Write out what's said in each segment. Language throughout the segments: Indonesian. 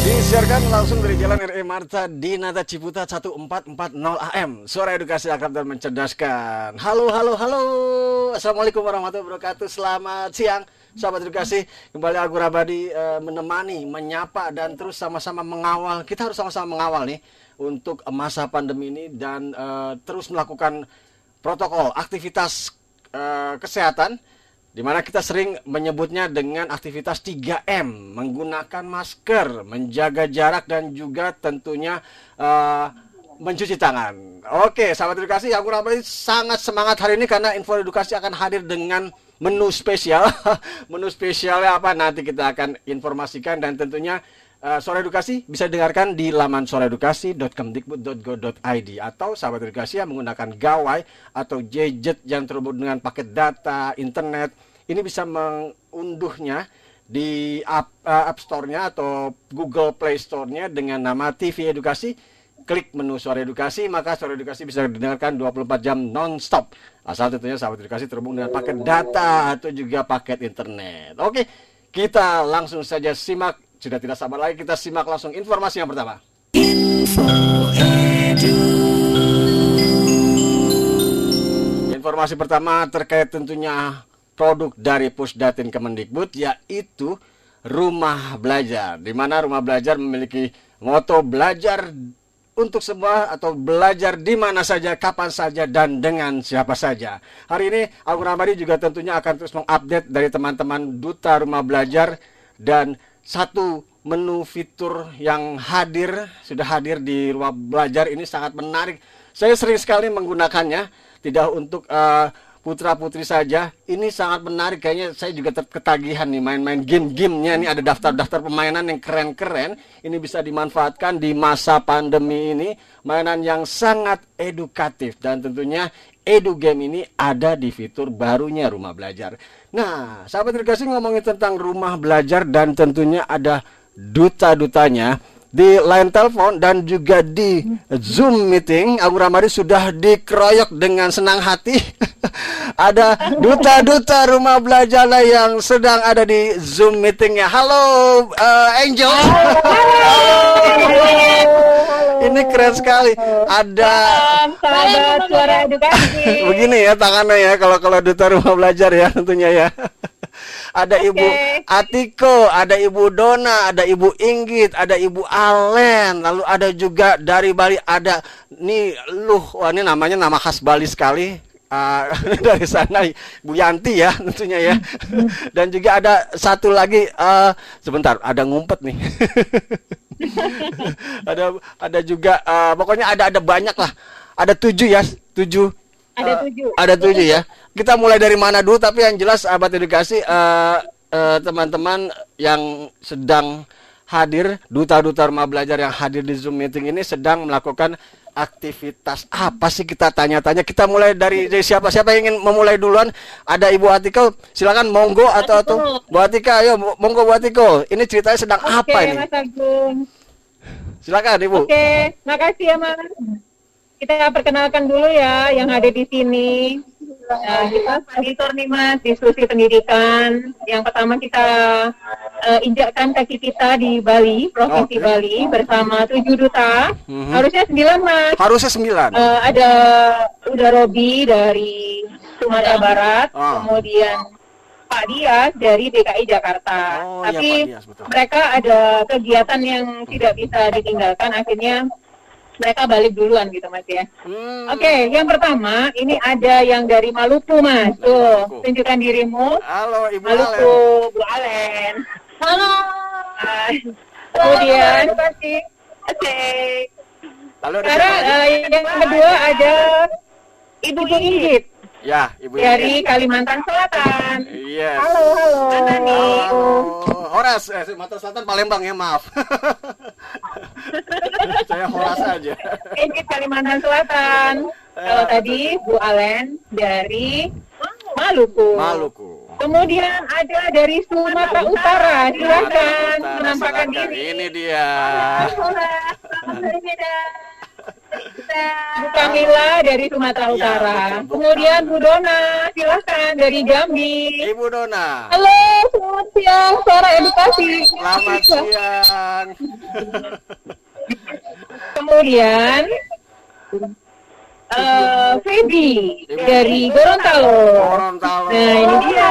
Disiarkan langsung dari Jalan RE Marta di Nata Ciputa 1440 AM. Suara edukasi akrab dan mencerdaskan. Halo, halo, halo. Assalamualaikum warahmatullahi wabarakatuh. Selamat siang, sahabat edukasi. Kembali aku Rabadi eh, menemani, menyapa dan terus sama-sama mengawal. Kita harus sama-sama mengawal nih untuk masa pandemi ini dan eh, terus melakukan protokol aktivitas eh, kesehatan di mana kita sering menyebutnya dengan aktivitas 3M, menggunakan masker, menjaga jarak dan juga tentunya eh, mencuci tangan. Oke, sahabat edukasi, aku Rabadi sangat semangat hari ini karena info edukasi akan hadir dengan menu spesial. menu spesialnya apa nanti kita akan informasikan dan tentunya Uh, Suara Edukasi bisa dengarkan di laman suaraedukasi.kemdikbud.go.id atau sahabat edukasi yang menggunakan gawai atau gadget yang terhubung dengan paket data, internet. Ini bisa mengunduhnya di App, uh, App Store-nya atau Google Play Store-nya dengan nama TV Edukasi. Klik menu Suara Edukasi, maka Suara Edukasi bisa didengarkan 24 jam non-stop. Asal tentunya sahabat edukasi terhubung dengan paket data atau juga paket internet. Oke, kita langsung saja simak sudah tidak sabar lagi kita simak langsung informasi yang pertama. Informasi pertama terkait tentunya produk dari Pusdatin Kemendikbud yaitu rumah belajar. Di mana rumah belajar memiliki moto belajar untuk semua atau belajar di mana saja, kapan saja, dan dengan siapa saja. Hari ini Agung Ramadi juga tentunya akan terus mengupdate dari teman-teman Duta Rumah Belajar dan satu menu fitur yang hadir sudah hadir di ruang belajar ini sangat menarik. Saya sering sekali menggunakannya tidak untuk uh, putra putri saja. Ini sangat menarik kayaknya saya juga ketagihan nih main-main game-gamenya ini ada daftar-daftar permainan yang keren-keren. Ini bisa dimanfaatkan di masa pandemi ini. Mainan yang sangat edukatif dan tentunya edu game ini ada di fitur barunya rumah belajar. Nah, sahabat edukasi ngomongin tentang rumah belajar dan tentunya ada duta-dutanya di line telepon dan juga di Zoom meeting Abu Ramadi sudah dikeroyok dengan senang hati. ada duta-duta rumah belajar yang sedang ada di Zoom meetingnya. Halo uh, Angel. Ini keren sekali. Ada sahabat suara edukasi. Begini ya tangannya ya kalau kalau duta rumah belajar ya tentunya ya. ada Ibu Atiko, ada Ibu Dona, ada Ibu Inggit, ada Ibu Alen, lalu ada juga dari Bali ada nih Luh, wah ini namanya nama khas Bali sekali. Uh, dari sana Bu Yanti ya tentunya ya dan juga ada satu lagi uh, sebentar ada ngumpet nih ada ada juga uh, pokoknya ada ada banyak lah ada tujuh ya tujuh ada tujuh. Uh, ada tujuh ya. Kita mulai dari mana dulu? Tapi yang jelas abad edukasi teman-teman uh, uh, yang sedang hadir duta-duta rumah belajar yang hadir di Zoom meeting ini sedang melakukan aktivitas apa sih kita tanya-tanya? Kita mulai dari, dari siapa? Siapa yang ingin memulai duluan? Ada Ibu Atika silakan monggo atau atau Bu Atika ayo monggo Bu Atika ini ceritanya sedang Oke, apa ini? Mas Agung. silakan Ibu. Oke, makasih ya Mas. Kita perkenalkan dulu ya yang ada di sini. Nah, kita monitor nih Mas diskusi pendidikan. Yang pertama kita uh, injakkan kaki kita di Bali, Provinsi Oke. Bali bersama tujuh duta. Mhm. Harusnya sembilan Mas. harusnya sembilan Eh, ada Uda Robi dari Sumatera Barat, Ah. kemudian Pak Dias dari DKI Jakarta. Oh, iya, Tapi Dias, mereka ada kegiatan yang tidak bisa ditinggalkan, akhirnya mereka balik duluan gitu Mas ya. Hmm. Oke, yang pertama ini ada yang dari Maluku Mas. Tuh, Maluku. tunjukkan dirimu. halo Ibu Maluku, Alen Bu Alen. Halo. Kemudian pasti. Oke. lalu ada Sekarang eh, yang kedua ada Ibu Inggit ya Ibu dari Inggit. Kalimantan Selatan. Yes. Halo, halo. Mana nih? Halo. Horas, eh, Sumatera Selatan Palembang ya maaf. Saya horas aja. Ini Kalimantan Selatan. Kalau tadi Bu Alen dari Maluku. Maluku. Kemudian ada dari Sumatera Utara. Silakan menampakkan diri. Ini dia. Bu Kamila dari Sumatera Ya, Utara. Bu Kemudian Bu Dona, silakan dari Jambi. Ibu Dona. Halo, selamat siang, suara edukasi. Selamat siang. Kemudian eh Feby dari Gorontalo. Gorontalo. Nah, ini dia.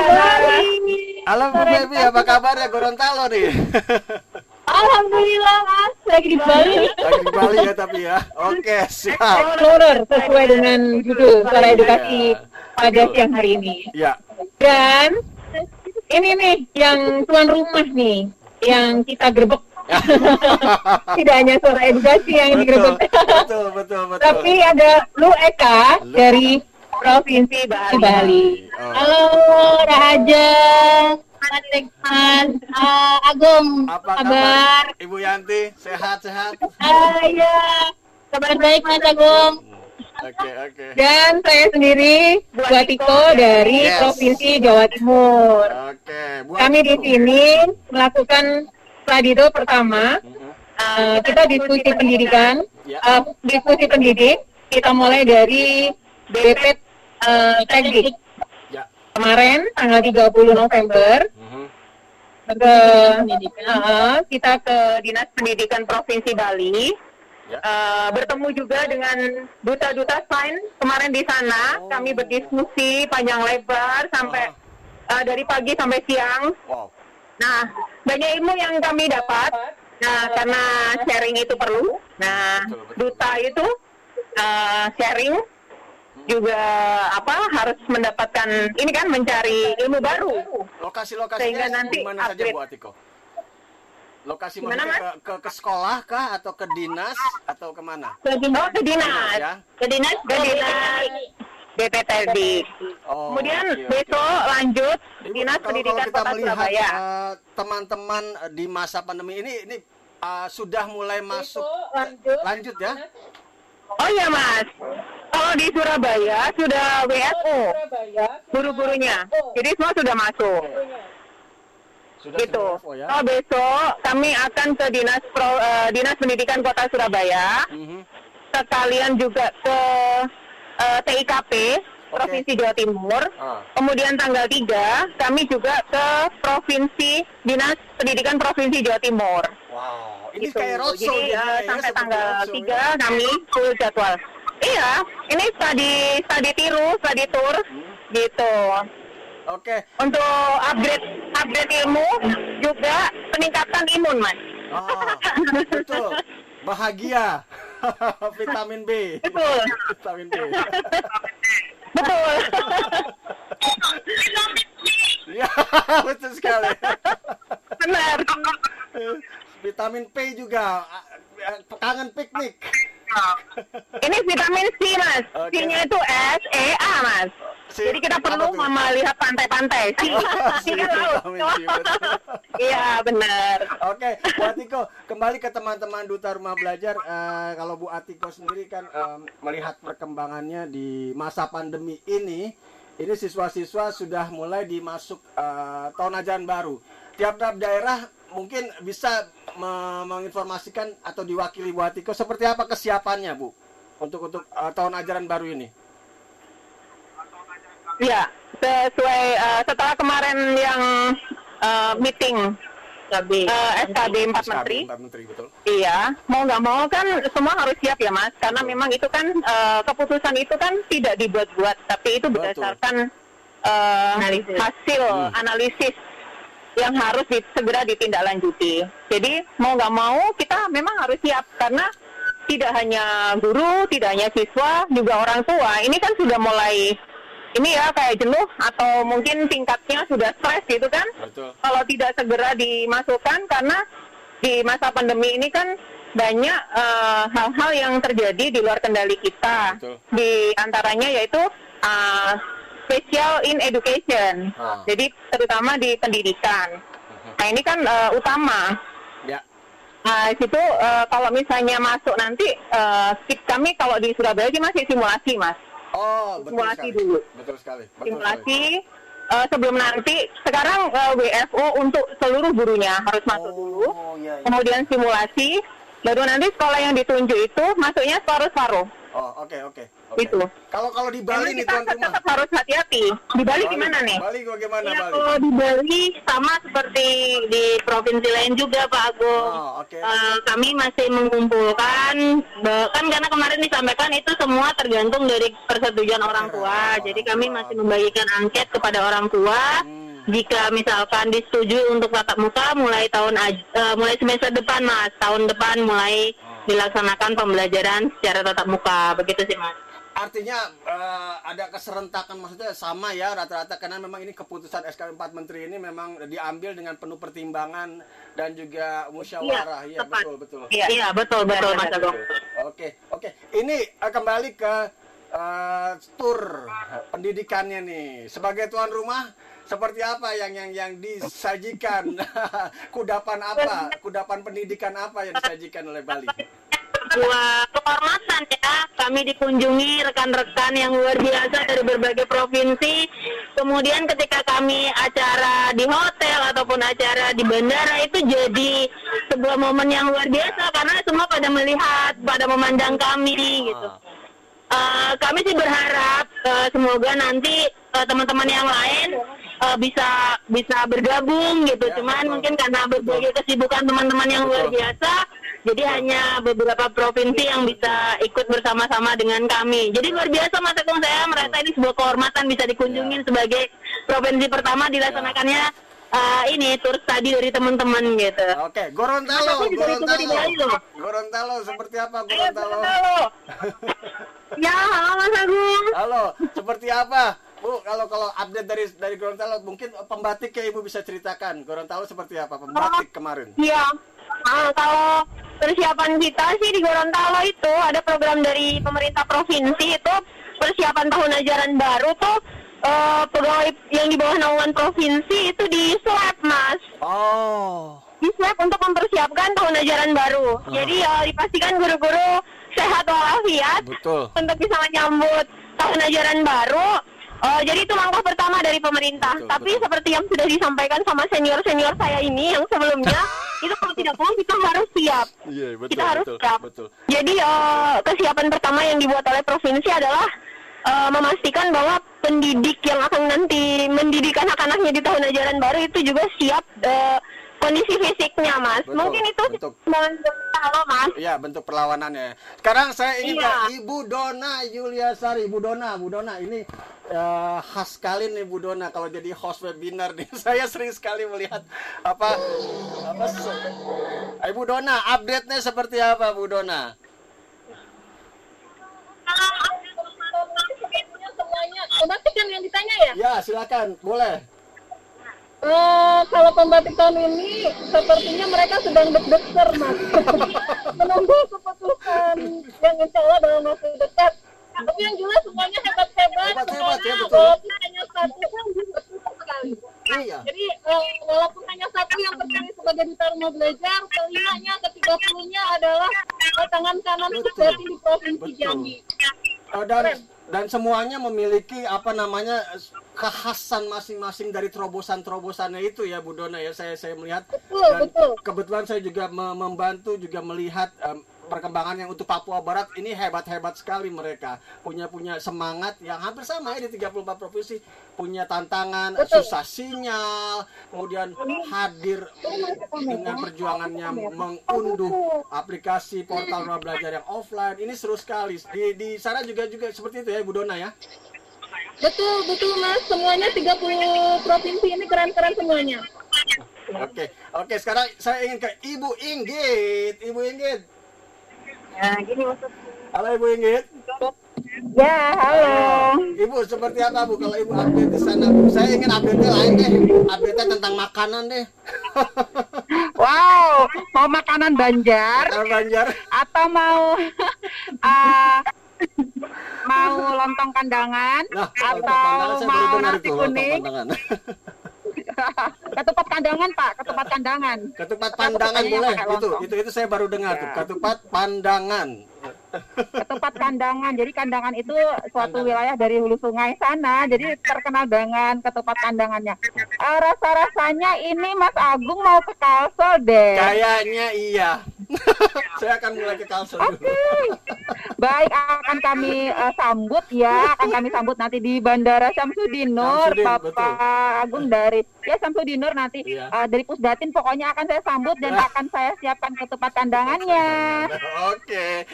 Halo Bu Baby, apa kabarnya Gorontalo nih? Alhamdulillah, Mas. Lagi di Bali. Lagi di Bali ya tapi ya. Oke, siap. Explorer sesuai dengan judul suara edukasi pada siang hari ini. Ya. Dan ini nih yang tuan rumah nih yang kita grebek. Tidak hanya suara edukasi yang betul, digerebek. betul, betul, betul. Tapi ada Lu Eka Lu- dari Provinsi Bali. Bali. Oh. Halo Raja, Mas Mas uh, Agung, Apa kabar? Ibu Yanti, sehat, sehat? Ah, iya, kabar baik Mas Agung. Oke, oke. Dan saya sendiri Bu Atiko dari Yes. Provinsi Jawa Timur. Oke, buat Kami di sini melakukan Pradido pertama. Uh, kita diskusi pendidikan, uh, diskusi pendidik. Kita mulai dari BP uh, Tekdik. Ya. Kemarin tanggal 30 November. Ke uh, kita ke Dinas Pendidikan Provinsi Bali. Ya. Uh, bertemu juga dengan duta-duta sains kemarin di sana. Oh. Kami berdiskusi panjang lebar sampai uh, dari pagi sampai siang. Wow. Nah, banyak ilmu yang kami dapat. Nah, karena sharing itu perlu. Nah, duta itu uh, sharing juga apa harus mendapatkan ini kan mencari ilmu baru. Lokasi-lokasinya Sehingga nanti di mana saja. Bu Atiko? Lokasi maksudnya ke, ke, ke sekolah kah atau ke dinas atau ke mana? Ke dinas, ke dinas, Ya. ke dinas, ke dinas BPTD. Oh, Kemudian oke. besok lanjut Ibu, dinas kalau, pendidikan kalau kita Kota melihat Surabaya. eh, teman-teman eh, di masa pandemi ini ini eh, sudah mulai masuk lanjut. lanjut ya Oh iya mas, kalau di Surabaya sudah WFO guru-gurunya, jadi semua sudah masuk. sudah gitu. info ya Oh besok kami akan ke dinas pro, eh, dinas pendidikan kota Surabaya, Mhm. sekalian juga ke eh, TIKP provinsi Jawa Timur. Ah. Kemudian tanggal 3 kami juga ke provinsi dinas pendidikan provinsi Jawa Timur. wow ini Gitu. kayak roadshow Jadi jadinya eh, ya, sampai seperti tanggal roadshow 3 ya. kami full jadwal. Iya, ini study study tiru, study tour Hmm. gitu. oke Untuk upgrade upgrade ilmu juga peningkatan imun, Mas. Ah, betul bahagia vitamin B Betul. vitamin B Betul. ya betul sekali Benar. vitamin P juga kangen piknik Ini vitamin C, Mas. Oke. C-nya itu S E A, Mas. Jadi kita perlu melihat pantai-pantai. C. C, laut. betul. Iya, benar. Oke, Bu Atiko, kembali ke teman-teman Duta Rumah Belajar. Eh, kalau Bu Atiko sendiri kan em, melihat perkembangannya di masa pandemi ini, ini siswa-siswa sudah mulai dimasuk eh, tahun ajaran baru. Tiap-tiap daerah mungkin bisa me- menginformasikan atau diwakili Bu Atiko seperti apa kesiapannya, Bu, untuk untuk eh, tahun ajaran baru ini. Iya, sesuai eh, setelah kemarin yang eh, meeting eh, SKB 4 Menteri. Empat Menteri betul. Iya, mau nggak mau kan semua harus siap ya mas, karena memang itu kan eh, keputusan itu kan tidak dibuat-buat, tapi itu Betul. berdasarkan eh, hasil analisis yang harus di- segera ditindaklanjuti. Jadi mau nggak mau kita memang harus siap karena tidak hanya guru, tidak hanya siswa, juga orang tua. Ini kan sudah mulai ini ya kayak jenuh atau mungkin tingkatnya sudah stres gitu kan Betul. kalau tidak segera dimasukkan karena di masa pandemi ini kan banyak eh, hal-hal yang terjadi di luar kendali kita. Betul. Di antaranya yaitu eh, special in education. Ah. Jadi terutama di pendidikan. Nah, ini kan eh, utama. Ya. Nah, situ uh, kalau misalnya masuk nanti uh, kami kalau di Surabaya sih masih simulasi, Mas. Oh, betul simulasi sekali. dulu. Betul sekali. Betul simulasi uh, sebelum nanti sekarang uh, WFO untuk seluruh gurunya harus masuk dulu. Oh, iya, iya. Kemudian simulasi, baru nanti sekolah yang ditunjuk itu masuknya separuh-separuh. Oh, oke oke. Oke. Itu. Kalau kalau di Bali nih kita tuan rumah. tetap harus hati-hati. Di Bali gimana nih? Bali bagaimana Ya, Bali? kalau di Bali sama seperti di provinsi lain juga Pak Agung. Oh, oke. Eh, kami masih mengumpulkan, kan karena kemarin disampaikan itu semua tergantung dari persetujuan orang tua. Jadi kami masih membagikan angket kepada orang tua. Hmm. Jika misalkan disetujui untuk tatap muka mulai tahun aj- eh, mulai semester depan mas, tahun depan mulai dilaksanakan pembelajaran secara tatap muka, begitu sih mas. Artinya eh, ada keserentakan maksudnya sama ya rata-rata karena memang ini keputusan SK 4 Menteri ini memang diambil dengan penuh pertimbangan dan juga musyawarah. Iya, tepat. betul betul. Iya, iya betul betul mas Agung. Oke, oke. Ini eh, kembali ke eh, tur pendidikannya nih. Sebagai tuan rumah, seperti apa yang yang yang disajikan? kudapan apa? Kudapan pendidikan apa yang disajikan oleh Bali? Sebuah kehormatan ya, kami dikunjungi rekan-rekan yang luar biasa dari berbagai provinsi. Kemudian ketika kami acara di hotel ataupun acara di bandara itu jadi sebuah momen yang luar biasa karena semua pada melihat, pada memandang kami gitu. Eh, kami sih berharap eh, semoga nanti eh, teman-teman yang lain eh, bisa bisa bergabung gitu. Ya, Cuman betul. mungkin karena berbagai kesibukan teman-teman yang luar Betul. biasa, jadi hanya beberapa provinsi yang bisa ikut bersama-sama dengan kami. Jadi luar biasa Mas Agung saya merasa ini sebuah kehormatan bisa dikunjungin sebagai provinsi pertama dilaksanakannya eh, ini tur tadi dari teman-teman gitu. Oke, Gorontalo, Gorontalo. Gorontalo seperti apa Ayo, Gorontalo? ya, halo Mas Agung. Halo, seperti apa? Bu, kalau kalau update dari dari Gorontalo mungkin pembatik ya Ibu bisa ceritakan. Gorontalo seperti apa pembatik kemarin? Iya. Ah, kalau persiapan kita sih di Gorontalo itu ada program dari pemerintah provinsi itu persiapan tahun ajaran baru tuh eh, pegawai yang di bawah naungan provinsi itu di swab mas Oh. di swab untuk mempersiapkan tahun ajaran baru jadi eh, dipastikan guru-guru sehat walafiat Betul. untuk bisa menyambut tahun ajaran baru Eh, jadi itu langkah pertama dari pemerintah. Betul, Tapi betul. seperti yang sudah disampaikan sama senior-senior saya ini yang sebelumnya, itu kalau tidak mau kita harus siap. Iya, betul, kita harus betul, siap. betul. Jadi eh, kesiapan pertama yang dibuat oleh provinsi adalah eh, memastikan bahwa pendidik yang akan nanti mendidik anak-anaknya di tahun ajaran baru itu juga siap eh, kondisi fisiknya, Mas. Betul, Mungkin itu betul. halo, Mas. Iya, bentuk perlawanannya. Sekarang saya ingin Iya. ke Ibu Dona Yuliasari. Ibu Dona, Bu Dona ini eh, khas sekali nih Bu Dona kalau jadi host webinar nih. Saya sering sekali melihat apa apa se- Ibu Dona, update-nya seperti apa Bu Dona? semuanya. Pembatik kan yang ditanya ya? Ya, silakan, boleh. Eh, kalau pembatik tahun ini sepertinya mereka sedang deg-deger mas menunggu keputusan yang insya Allah dalam waktu dekat tapi yang jelas semuanya hebat-hebat Hebat-hebat, ya, semuanya betul. walaupun hanya satu kan betul sekali Iya. jadi eh, walaupun hanya satu yang terpilih sebagai duta rumah belajar kelimanya ketiga puluhnya adalah eh, tangan kanan sejati di provinsi. Jambi Eh, dan dan semuanya memiliki apa namanya kekhasan masing-masing dari terobosan-terobosannya itu ya Bu Dona ya saya saya melihat Betul, dan betul. kebetulan saya juga me- membantu juga melihat em, perkembangan yang untuk Papua Barat ini hebat-hebat sekali mereka. Punya punya semangat yang hampir sama ya di 34 provinsi. Punya tantangan susah sinyal kemudian hadir dengan perjuangannya mengunduh aplikasi portal rumah belajar yang offline. Ini seru sekali. Di di sana juga juga seperti itu ya Bu Dona ya? Betul betul mas. Semuanya 30 provinsi ini keren-keren semuanya. Oke oke sekarang saya ingin ke Ibu Inggit. Ibu Inggit Nah, gini maksud. halo Ibu Inggit Ya, halo. Ibu seperti apa Bu kalau Ibu update di sana Bu? Saya ingin update-nya lain deh. Update-nya tentang makanan deh. Wow, mau makanan Banjar Kalau Banjar. atau mau ah, mau lontong kandangan Nah, atau lontong baru mau nasi kuning? Ketupat kandangan Pak, ketupat kandangan. Ketupat pandangan boleh. itu itu itu saya baru dengar tuh. Ketupat pandangan Ketupat kandangan. Jadi kandangan itu suatu Kandangan. wilayah dari hulu sungai sana. Jadi terkenal dengan ketupat kandangannya. Eh, rasa-rasanya ini Mas Agung mau ke Kalsel deh. kayaknya iya saya akan mulai ke Kalsel dulu Baik, akan kami eh, sambut ya, akan kami sambut nanti di Bandara Samsudin, Bapak betul. Agung dari ya Samsudinur nanti Iya. eh, dari Pusdatin pokoknya akan saya sambut dan akan saya siapkan ketupat kandangannya. Oke,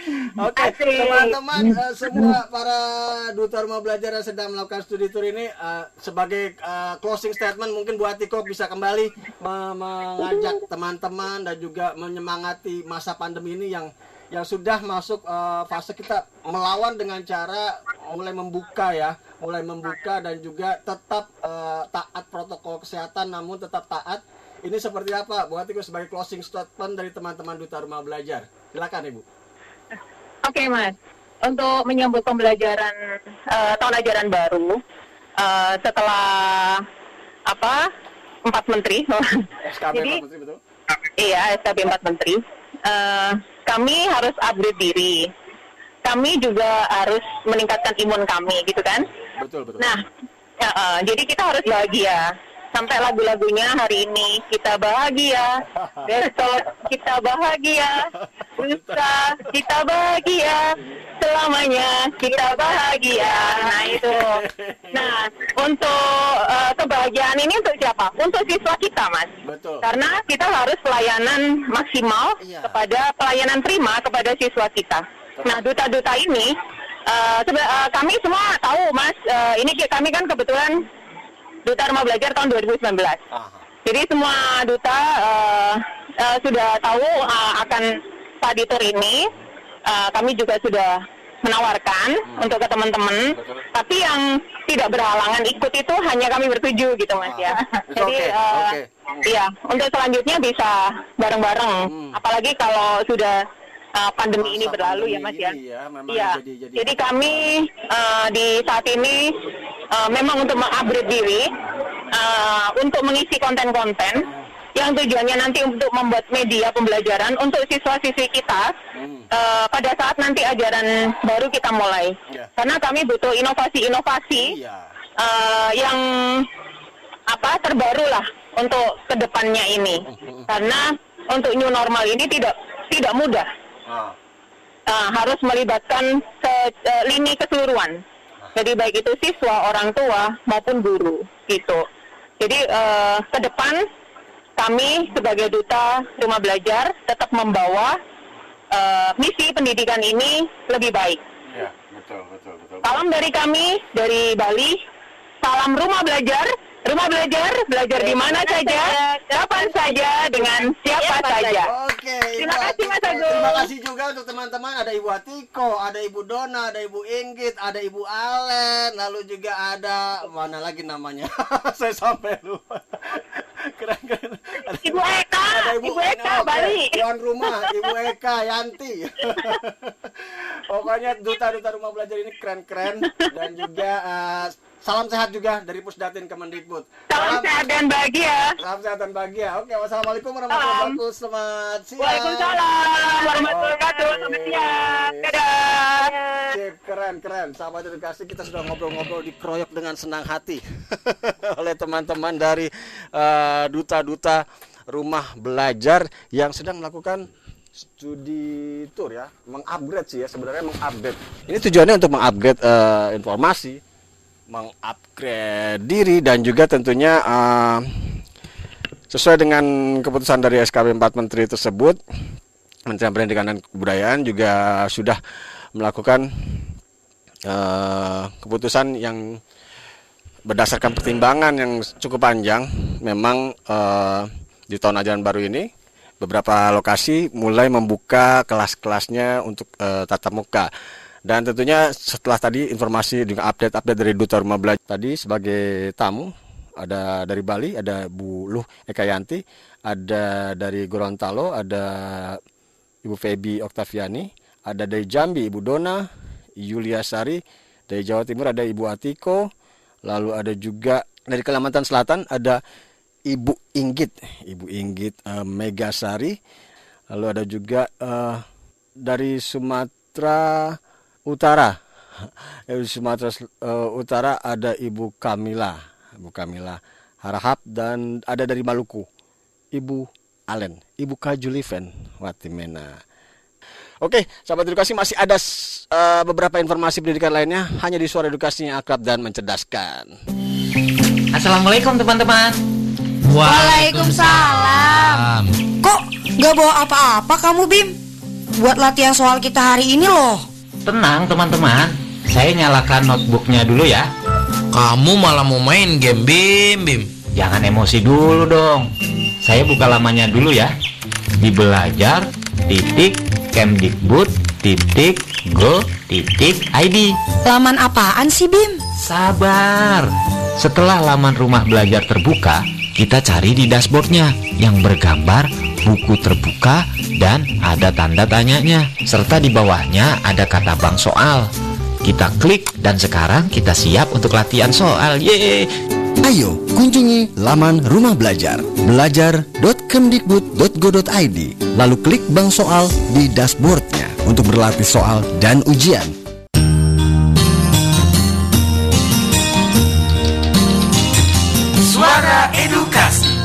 oke Asik. teman-teman eh, semua para duta rumah belajar yang sedang melakukan studi tour ini eh, sebagai eh, closing statement mungkin Bu Atiko bisa kembali me- mengajak teman-teman dan juga menyemangati masa pandemi ini yang yang sudah masuk eh, fase kita melawan dengan cara mulai membuka ya, mulai membuka dan juga tetap eh, taat protokol kesehatan namun tetap taat. Ini seperti apa? Bu Atiko sebagai closing statement dari teman-teman duta rumah belajar. Silakan Ibu Oke mas, untuk menyambut pembelajaran eh, tahun ajaran baru eh, setelah apa empat menteri, SKB Jadi, Pak Menteri betul? Iya SKB empat menteri, eh, kami harus upgrade diri, kami juga harus meningkatkan imun kami, gitu kan? betul betul. Nah, ya, eh, jadi kita harus bahagia. Sampai lagu-lagunya hari ini kita bahagia, besok kita bahagia, lusa kita bahagia, selamanya kita bahagia. Nah itu. Nah untuk eh, kebahagiaan ini untuk siapa? Untuk siswa kita, mas. betul Karena kita harus pelayanan maksimal Iya. kepada pelayanan prima kepada siswa kita. Nah, duta-duta ini sebe- eh, kami semua tahu, Mas, eh, ini kami kan kebetulan duta rumah belajar tahun 2019. Aha. Jadi semua duta eh, eh, sudah tahu eh, akan tour ini. Eh, kami juga sudah menawarkan untuk ke teman-teman. Tapi yang tidak berhalangan ikut itu hanya kami bertujuh gitu, Mas ya. It's Jadi okay, eh, okay. Iya, untuk selanjutnya bisa bareng-bareng. Hmm. Apalagi kalau sudah uh, pandemi Masa ini berlalu ya, Mas ya. ini ya, memang Iya. jadi- jadi- Jadi kami uh, di saat ini uh, memang untuk mengupgrade diri, uh, untuk mengisi konten-konten yang tujuannya nanti untuk membuat media pembelajaran untuk siswa-siswi kita Hmm. uh, pada saat nanti ajaran baru kita mulai. Iya. Karena kami butuh inovasi-inovasi iya eh, yang apa terbaru lah untuk ke depannya ini karena untuk new normal ini tidak tidak mudah Eh, harus melibatkan ke eh, lini keseluruhan jadi baik itu siswa orang tua maupun guru gitu jadi eh, ke depan kami sebagai duta rumah belajar tetap membawa eh, misi pendidikan ini lebih baik iya betul betul betul Salam dari kami dari Bali. Salam rumah belajar. Rumah belajar, belajar di mana saja, kapan saja, dengan siapa saja. Oke, Terima kasih, Mas. Agung. Terima kasih juga untuk teman-teman. Ada Ibu Atiko, ada Ibu Dona, ada Ibu Inggit, ada Ibu Alen, lalu juga ada mana lagi namanya? Saya sampai lupa. Keren keren. Ada Ibu Eka, ada Ibu Eka. Bali. Tuan rumah, Ibu Eka, Yanti. Pokoknya duta-duta rumah belajar ini keren-keren dan juga eh, salam sehat juga dari Pusdatin Kemendikbud. Salam sehat dan bahagia. Salam sehat dan bahagia. Oke, wassalamualaikum warahmatullahi wabarakatuh. Selamat siang. Waalaikumsalam warahmatullahi wabarakatuh. Selamat siang. Dadah. Sip, keren, keren. Sahabat edukasi kita sudah ngobrol-ngobrol dikeroyok dengan senang hati oleh teman-teman dari eh, duta-duta rumah belajar yang sedang melakukan studi tour ya, mengupgrade sih ya sebenarnya mengupgrade. Ini tujuannya untuk mengupgrade eh, informasi, mengupgrade diri dan juga tentunya eh, sesuai dengan keputusan dari SKB 4 Menteri tersebut, Kementerian Pendidikan dan Kebudayaan juga sudah melakukan eh, keputusan yang berdasarkan pertimbangan yang cukup panjang. Memang eh, di tahun ajaran baru ini beberapa lokasi mulai membuka kelas-kelasnya untuk eh, tatap muka. Dan tentunya setelah tadi informasi dengan update-update dari Duta Rumah Belajar tadi sebagai tamu ada dari Bali, ada Bu Luh Ekayanti, ada dari Gorontalo, ada Ibu Feby Oktaviani, ada dari Jambi Ibu Dona, Yulia Sari, dari Jawa Timur ada Ibu Atiko, lalu ada juga dari Kalimantan Selatan ada Ibu Inggit, Ibu Inggit uh, Megasari. Lalu ada juga uh, dari Sumatera Utara. Dari Sumatera uh, Utara ada Ibu Kamila, Ibu Kamila Harahap dan ada dari Maluku, Ibu Alen, Ibu Kajuliven Watimena. Oke, sahabat edukasi masih ada uh, beberapa informasi pendidikan lainnya hanya di suara edukasi yang akrab dan mencerdaskan. Assalamualaikum teman-teman. Waalaikumsalam. Kok gak bawa apa-apa kamu Bim? Buat latihan soal kita hari ini loh. Tenang teman-teman, saya nyalakan notebooknya dulu ya. Kamu malah mau main game Bim Bim. Jangan emosi dulu dong. Saya buka lamanya dulu ya. Di belajar titik kemdikbud titik go titik id. Laman apaan sih Bim? Sabar. Setelah laman rumah belajar terbuka, kita cari di dashboardnya yang bergambar buku terbuka dan ada tanda tanyanya. Serta di bawahnya ada kata bank soal. Kita klik dan sekarang kita siap untuk latihan soal. Yeay! Ayo kunjungi laman Rumah Belajar belajar.kemdikbud.go.id lalu klik bank soal di dashboardnya untuk berlatih soal dan ujian. Suara Edukasi.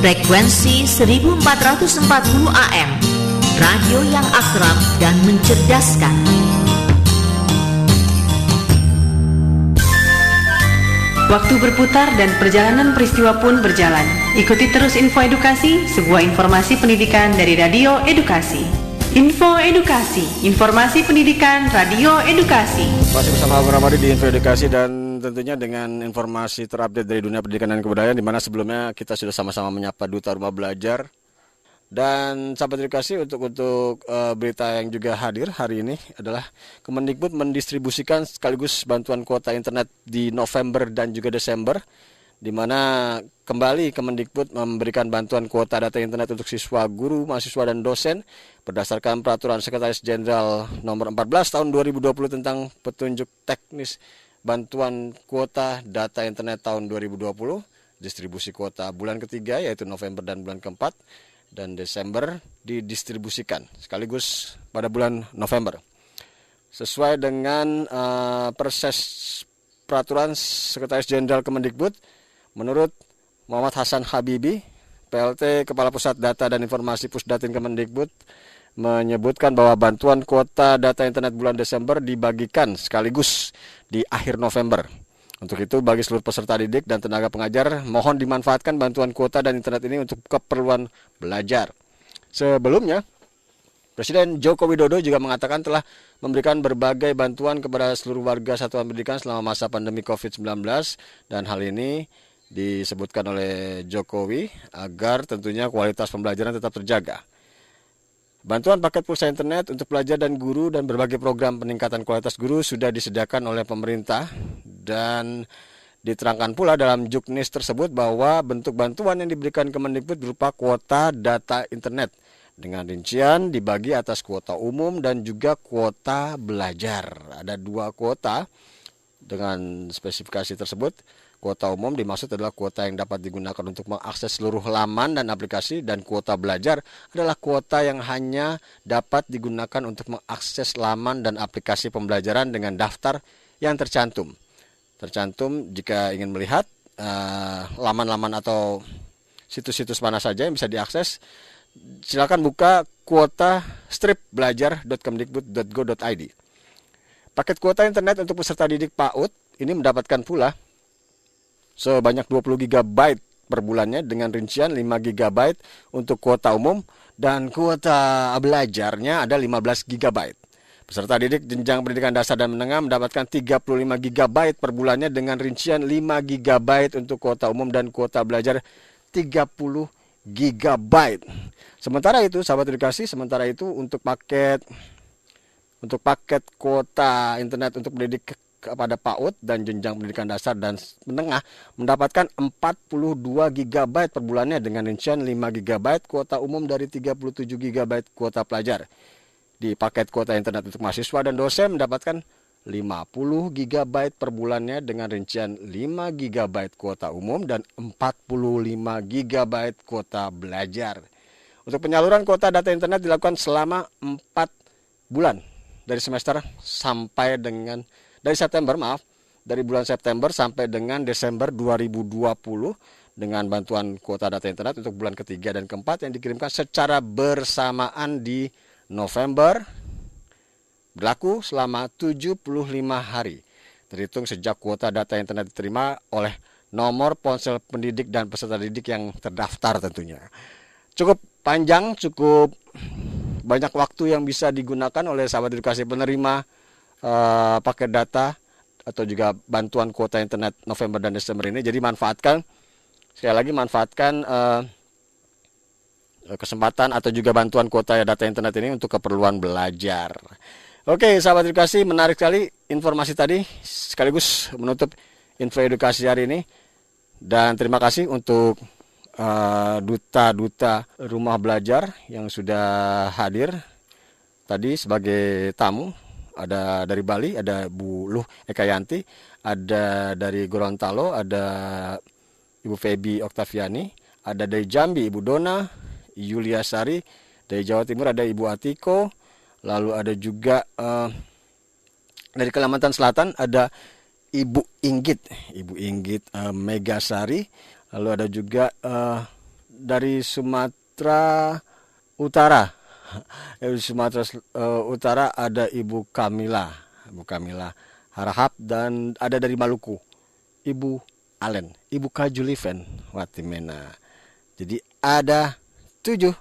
Frekuensi 1440 AM. Radio yang akrab dan mencerdaskan. Waktu berputar dan perjalanan peristiwa pun berjalan. Ikuti terus info edukasi, sebuah informasi pendidikan dari Radio Edukasi. Info Edukasi, informasi pendidikan Radio Edukasi. Masih bersama Abu Ramadi di Info Edukasi dan tentunya dengan informasi terupdate dari dunia pendidikan dan kebudayaan di mana sebelumnya kita sudah sama-sama menyapa duta rumah belajar dan sahabat edukasi untuk untuk uh, berita yang juga hadir hari ini adalah Kemendikbud mendistribusikan sekaligus bantuan kuota internet di November dan juga Desember di mana kembali Kemendikbud memberikan bantuan kuota data internet untuk siswa, guru, mahasiswa dan dosen berdasarkan peraturan Sekretaris Jenderal nomor 14 tahun 2020 tentang petunjuk teknis bantuan kuota data internet tahun 2020 distribusi kuota bulan ketiga yaitu November dan bulan keempat dan Desember didistribusikan sekaligus pada bulan November. Sesuai dengan uh, perses peraturan Sekretaris Jenderal Kemendikbud, menurut Muhammad Hasan Habibi, PLT Kepala Pusat Data dan Informasi Pusdatin Kemendikbud, menyebutkan bahwa bantuan kuota data internet bulan Desember dibagikan sekaligus di akhir November. Untuk itu, bagi seluruh peserta didik dan tenaga pengajar, mohon dimanfaatkan bantuan kuota dan internet ini untuk keperluan belajar. Sebelumnya, Presiden Joko Widodo juga mengatakan telah memberikan berbagai bantuan kepada seluruh warga satuan pendidikan selama masa pandemi COVID-19 dan hal ini disebutkan oleh Jokowi agar tentunya kualitas pembelajaran tetap terjaga. Bantuan paket pulsa internet untuk pelajar dan guru dan berbagai program peningkatan kualitas guru sudah disediakan oleh pemerintah dan diterangkan pula dalam juknis tersebut bahwa bentuk bantuan yang diberikan Kemendikbud berupa kuota data internet dengan rincian dibagi atas kuota umum dan juga kuota belajar. Ada dua kuota dengan spesifikasi tersebut. Kuota umum dimaksud adalah kuota yang dapat digunakan untuk mengakses seluruh laman dan aplikasi dan kuota belajar adalah kuota yang hanya dapat digunakan untuk mengakses laman dan aplikasi pembelajaran dengan daftar yang tercantum. Tercantum jika ingin melihat laman-laman uh, atau situs-situs mana saja yang bisa diakses, silakan buka kuota stripbelajar.kemdikbud.go.id. Paket kuota internet untuk peserta didik PAUD ini mendapatkan pula sebanyak 20 GB per bulannya dengan rincian 5 GB untuk kuota umum dan kuota belajarnya ada 15 GB. Peserta didik jenjang pendidikan dasar dan menengah mendapatkan 35 GB per bulannya dengan rincian 5 GB untuk kuota umum dan kuota belajar 30 GB. Sementara itu, sahabat edukasi, sementara itu untuk paket untuk paket kuota internet untuk pendidik kepada PAUD dan jenjang pendidikan dasar dan menengah mendapatkan 42 GB per bulannya dengan rincian 5 GB kuota umum dari 37 GB kuota pelajar. Di paket kuota internet untuk mahasiswa dan dosen mendapatkan 50 GB per bulannya dengan rincian 5 GB kuota umum dan 45 GB kuota belajar. Untuk penyaluran kuota data internet dilakukan selama 4 bulan dari semester sampai dengan dari September maaf dari bulan September sampai dengan Desember 2020 dengan bantuan kuota data internet untuk bulan ketiga dan keempat yang dikirimkan secara bersamaan di November berlaku selama 75 hari terhitung sejak kuota data internet diterima oleh nomor ponsel pendidik dan peserta didik yang terdaftar tentunya. Cukup panjang, cukup banyak waktu yang bisa digunakan oleh sahabat edukasi penerima uh, paket data atau juga bantuan kuota internet November dan Desember ini. Jadi manfaatkan sekali lagi manfaatkan uh, kesempatan atau juga bantuan kuota data internet ini untuk keperluan belajar. Oke, sahabat edukasi, menarik sekali informasi tadi sekaligus menutup info edukasi hari ini. Dan terima kasih untuk duta-duta uh, rumah belajar yang sudah hadir tadi sebagai tamu. Ada dari Bali, ada Bu Luh Ekayanti, ada dari Gorontalo, ada Ibu Febi Oktaviani, ada dari Jambi Ibu Dona, Yulia Sari, dari Jawa Timur ada Ibu Atiko, lalu ada juga uh, dari Kalimantan Selatan ada Ibu Inggit, Ibu Inggit uh, Megasari, Lalu ada juga uh, dari Sumatera Utara. Dari Sumatera uh, Utara ada Ibu Kamila, Ibu Kamila Harahap dan ada dari Maluku. Ibu Alen, Ibu Kajuliven Watimena. Jadi ada tujuh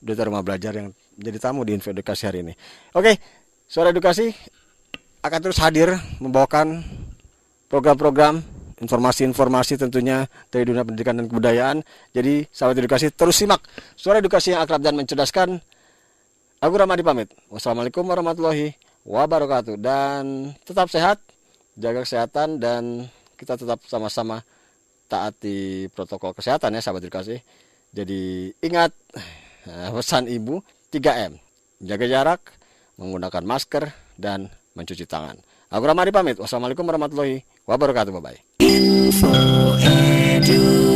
duta rumah belajar yang jadi tamu di Info Edukasi hari ini. Oke, suara edukasi akan terus hadir membawakan program-program informasi-informasi tentunya dari dunia pendidikan dan kebudayaan. Jadi sahabat edukasi terus simak suara edukasi yang akrab dan mencerdaskan. Aku Ramadi pamit. Wassalamualaikum warahmatullahi wabarakatuh dan tetap sehat, jaga kesehatan dan kita tetap sama-sama taati protokol kesehatan ya sahabat edukasi. Jadi ingat eh, pesan ibu 3M. Jaga jarak, menggunakan masker dan mencuci tangan. Aku Ramadi pamit. Wassalamualaikum warahmatullahi wabarakatuh. Bye bye. Info Edu.